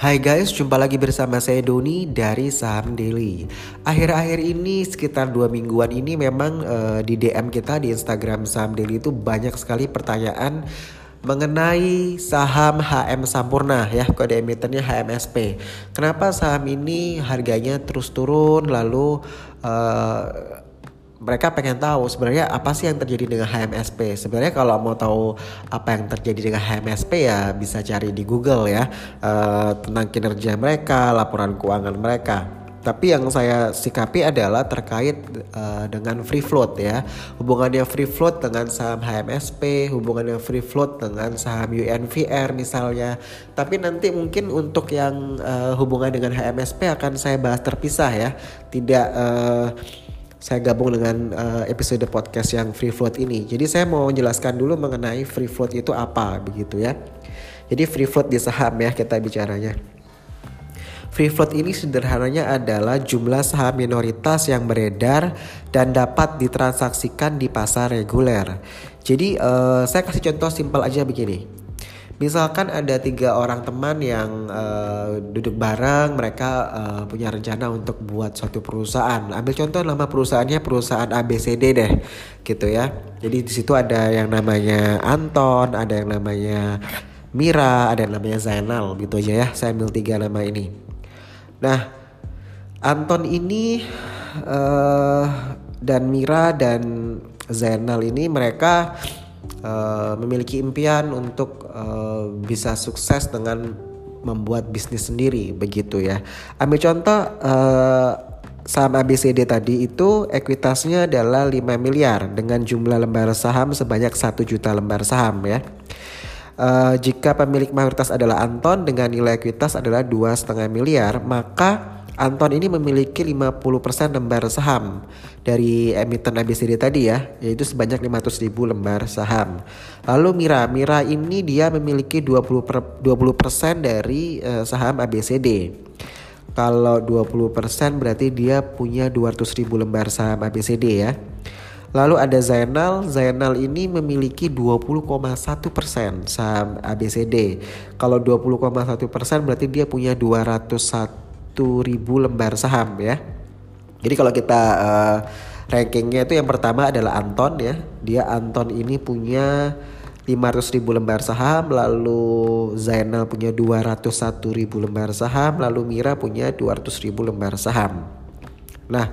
Hai guys, jumpa lagi bersama saya Doni dari Saham Daily. Akhir-akhir ini sekitar dua mingguan ini memang uh, di DM kita di Instagram Saham Daily itu banyak sekali pertanyaan mengenai saham HM Sampurna ya kode emitennya HMSP. Kenapa saham ini harganya terus turun lalu uh, mereka pengen tahu sebenarnya apa sih yang terjadi dengan HMSP. Sebenarnya kalau mau tahu apa yang terjadi dengan HMSP ya bisa cari di Google ya uh, tentang kinerja mereka, laporan keuangan mereka. Tapi yang saya sikapi adalah terkait uh, dengan free float ya. Hubungannya free float dengan saham HMSP, hubungannya free float dengan saham UNVR misalnya. Tapi nanti mungkin untuk yang uh, hubungan dengan HMSP akan saya bahas terpisah ya. Tidak uh, saya gabung dengan uh, episode podcast yang free float ini. Jadi saya mau menjelaskan dulu mengenai free float itu apa begitu ya. Jadi free float di saham ya kita bicaranya. Free float ini sederhananya adalah jumlah saham minoritas yang beredar dan dapat ditransaksikan di pasar reguler. Jadi uh, saya kasih contoh simpel aja begini. Misalkan ada tiga orang teman yang uh, duduk bareng, mereka uh, punya rencana untuk buat suatu perusahaan. Ambil contoh nama perusahaannya perusahaan ABCD deh, gitu ya. Jadi di situ ada yang namanya Anton, ada yang namanya Mira, ada yang namanya Zainal, gitu aja ya. Saya ambil tiga nama ini. Nah, Anton ini uh, dan Mira dan Zainal ini mereka uh, memiliki impian untuk uh, bisa sukses dengan membuat bisnis sendiri begitu ya. Ambil contoh uh, saham ABCD tadi itu ekuitasnya adalah 5 miliar dengan jumlah lembar saham sebanyak 1 juta lembar saham ya. Uh, jika pemilik mayoritas adalah Anton dengan nilai ekuitas adalah dua setengah miliar, maka Anton ini memiliki 50% lembar saham dari emiten ABCD tadi ya, yaitu sebanyak 500 ribu lembar saham. Lalu Mira, Mira ini dia memiliki 20 per, 20% dari uh, saham ABCD. Kalau 20% berarti dia punya 200 ribu lembar saham ABCD ya. Lalu ada Zainal, Zainal ini memiliki 20,1% saham ABCD. Kalau 20,1% berarti dia punya 201 ribu lembar saham ya. Jadi kalau kita uh, rankingnya itu yang pertama adalah Anton ya. Dia Anton ini punya 500 ribu lembar saham, lalu Zainal punya 201 ribu lembar saham, lalu Mira punya 200 ribu lembar saham. Nah,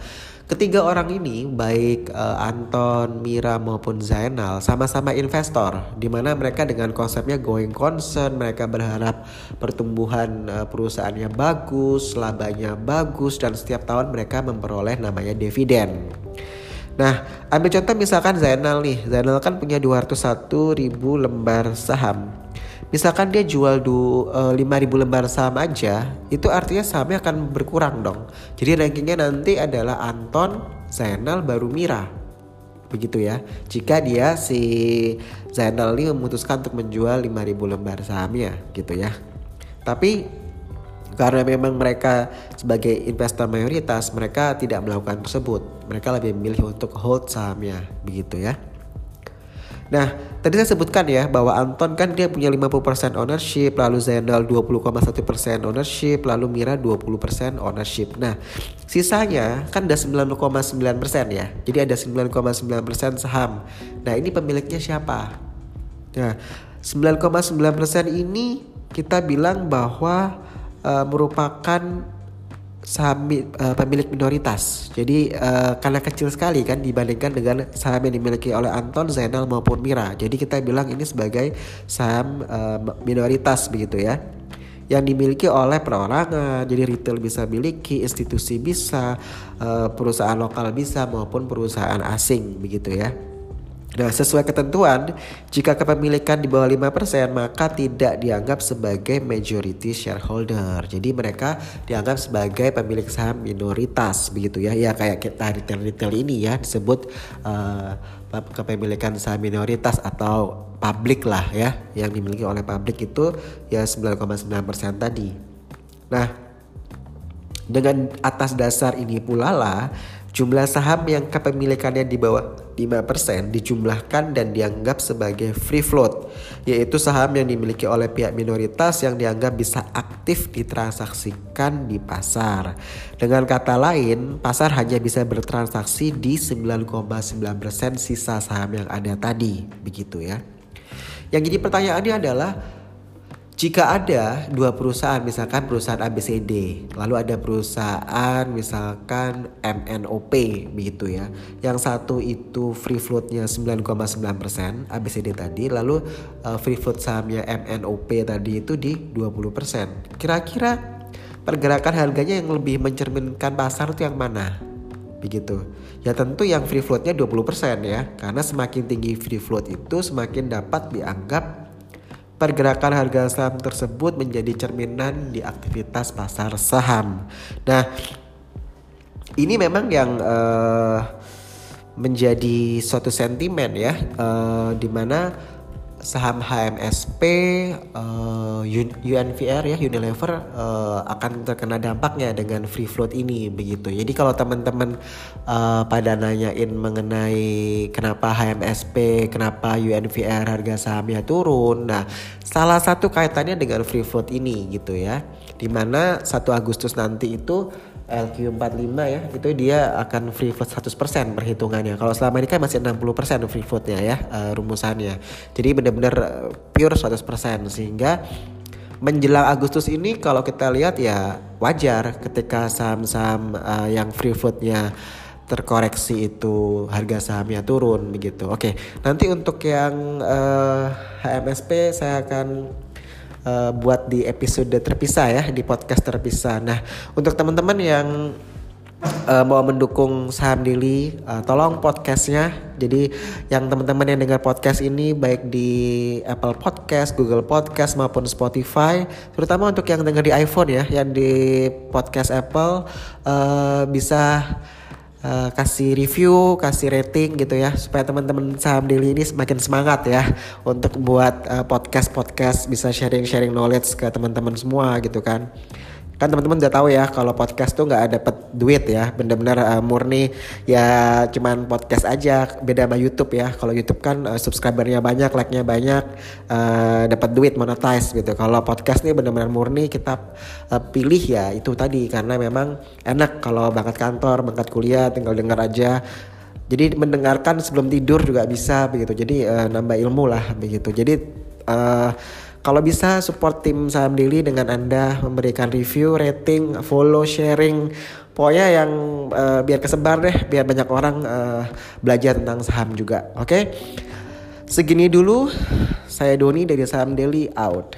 Ketiga orang ini baik uh, Anton, Mira maupun Zainal sama-sama investor di mana mereka dengan konsepnya going concern mereka berharap pertumbuhan uh, perusahaannya bagus, labanya bagus dan setiap tahun mereka memperoleh namanya dividen. Nah, ambil contoh misalkan Zainal nih. Zainal kan punya 201 ribu lembar saham misalkan dia jual du, eh, 5000 lembar saham aja, itu artinya sahamnya akan berkurang dong. Jadi rankingnya nanti adalah Anton, Zainal, baru Mira. Begitu ya. Jika dia si Zainal ini memutuskan untuk menjual 5000 lembar sahamnya gitu ya. Tapi karena memang mereka sebagai investor mayoritas mereka tidak melakukan tersebut. Mereka lebih memilih untuk hold sahamnya begitu ya. Nah, tadi saya sebutkan ya bahwa Anton kan dia punya 50% ownership, lalu Zainal 20,1% ownership, lalu Mira 20% ownership. Nah, sisanya kan ada 9,9% ya. Jadi ada 9,9% saham. Nah, ini pemiliknya siapa? Nah, 9,9% ini kita bilang bahwa uh, merupakan saham uh, pemilik minoritas. Jadi uh, karena kecil sekali kan dibandingkan dengan saham yang dimiliki oleh Anton, Zainal maupun Mira. Jadi kita bilang ini sebagai saham uh, minoritas begitu ya. Yang dimiliki oleh perorangan, jadi retail bisa miliki, institusi bisa, uh, perusahaan lokal bisa maupun perusahaan asing begitu ya. Nah, sesuai ketentuan, jika kepemilikan di bawah 5% maka tidak dianggap sebagai majority shareholder. Jadi mereka dianggap sebagai pemilik saham minoritas begitu ya. Ya kayak kita retail-retail ini ya disebut uh, kepemilikan saham minoritas atau publik lah ya. Yang dimiliki oleh publik itu ya 9,9% tadi. Nah, dengan atas dasar ini pula lah Jumlah saham yang kepemilikannya di bawah 5% dijumlahkan dan dianggap sebagai free float, yaitu saham yang dimiliki oleh pihak minoritas yang dianggap bisa aktif ditransaksikan di pasar. Dengan kata lain, pasar hanya bisa bertransaksi di 9,9% sisa saham yang ada tadi, begitu ya. Yang jadi pertanyaannya adalah jika ada dua perusahaan, misalkan perusahaan ABCD, lalu ada perusahaan misalkan MNOP begitu ya. Yang satu itu free floatnya 9,9% ABCD tadi, lalu uh, free float sahamnya MNOP tadi itu di 20%. Kira-kira pergerakan harganya yang lebih mencerminkan pasar itu yang mana? Begitu. Ya tentu yang free floatnya 20% ya. Karena semakin tinggi free float itu semakin dapat dianggap pergerakan harga saham tersebut menjadi cerminan di aktivitas pasar saham. Nah, ini memang yang uh, menjadi suatu sentimen ya, uh, di mana saham HMSP, uh, eh, UNVR ya Unilever uh, akan terkena dampaknya dengan free float ini begitu. Jadi kalau teman-teman uh, pada nanyain mengenai kenapa HMSP, kenapa UNVR harga sahamnya turun, nah salah satu kaitannya dengan free float ini gitu ya. Di mana 1 Agustus nanti itu LQ45 ya itu dia akan free float 100% perhitungannya. Kalau selama ini kan masih 60% free floatnya ya uh, rumusannya. Jadi benar-benar eh, pure 100% sehingga menjelang Agustus ini kalau kita lihat ya wajar ketika saham-saham uh, yang free floatnya terkoreksi itu harga sahamnya turun begitu. Oke, nanti untuk yang uh, HMSP saya akan uh, buat di episode terpisah ya di podcast terpisah. Nah untuk teman-teman yang uh, mau mendukung saham Dili, uh, tolong podcastnya. Jadi yang teman-teman yang dengar podcast ini baik di Apple Podcast, Google Podcast maupun Spotify, terutama untuk yang dengar di iPhone ya, yang di podcast Apple uh, bisa uh, kasih review, kasih rating gitu ya supaya teman-teman saham daily ini semakin semangat ya untuk buat uh, podcast-podcast bisa sharing-sharing knowledge ke teman-teman semua gitu kan kan teman-teman udah tahu ya kalau podcast tuh nggak dapet duit ya. Bener-bener uh, murni. Ya cuman podcast aja. Beda sama YouTube ya. Kalau YouTube kan uh, subscribernya banyak like-nya banyak uh, dapat duit monetize gitu. Kalau podcast nih bener-bener murni kita uh, pilih ya itu tadi. Karena memang enak kalau berangkat kantor berangkat kuliah tinggal dengar aja. Jadi mendengarkan sebelum tidur juga bisa begitu. Jadi uh, nambah ilmu lah begitu. Jadi uh, kalau bisa support tim saham daily dengan Anda memberikan review, rating, follow, sharing. Pokoknya yang uh, biar kesebar deh, biar banyak orang uh, belajar tentang saham juga. Oke. Okay? Segini dulu. Saya Doni dari Saham Daily out.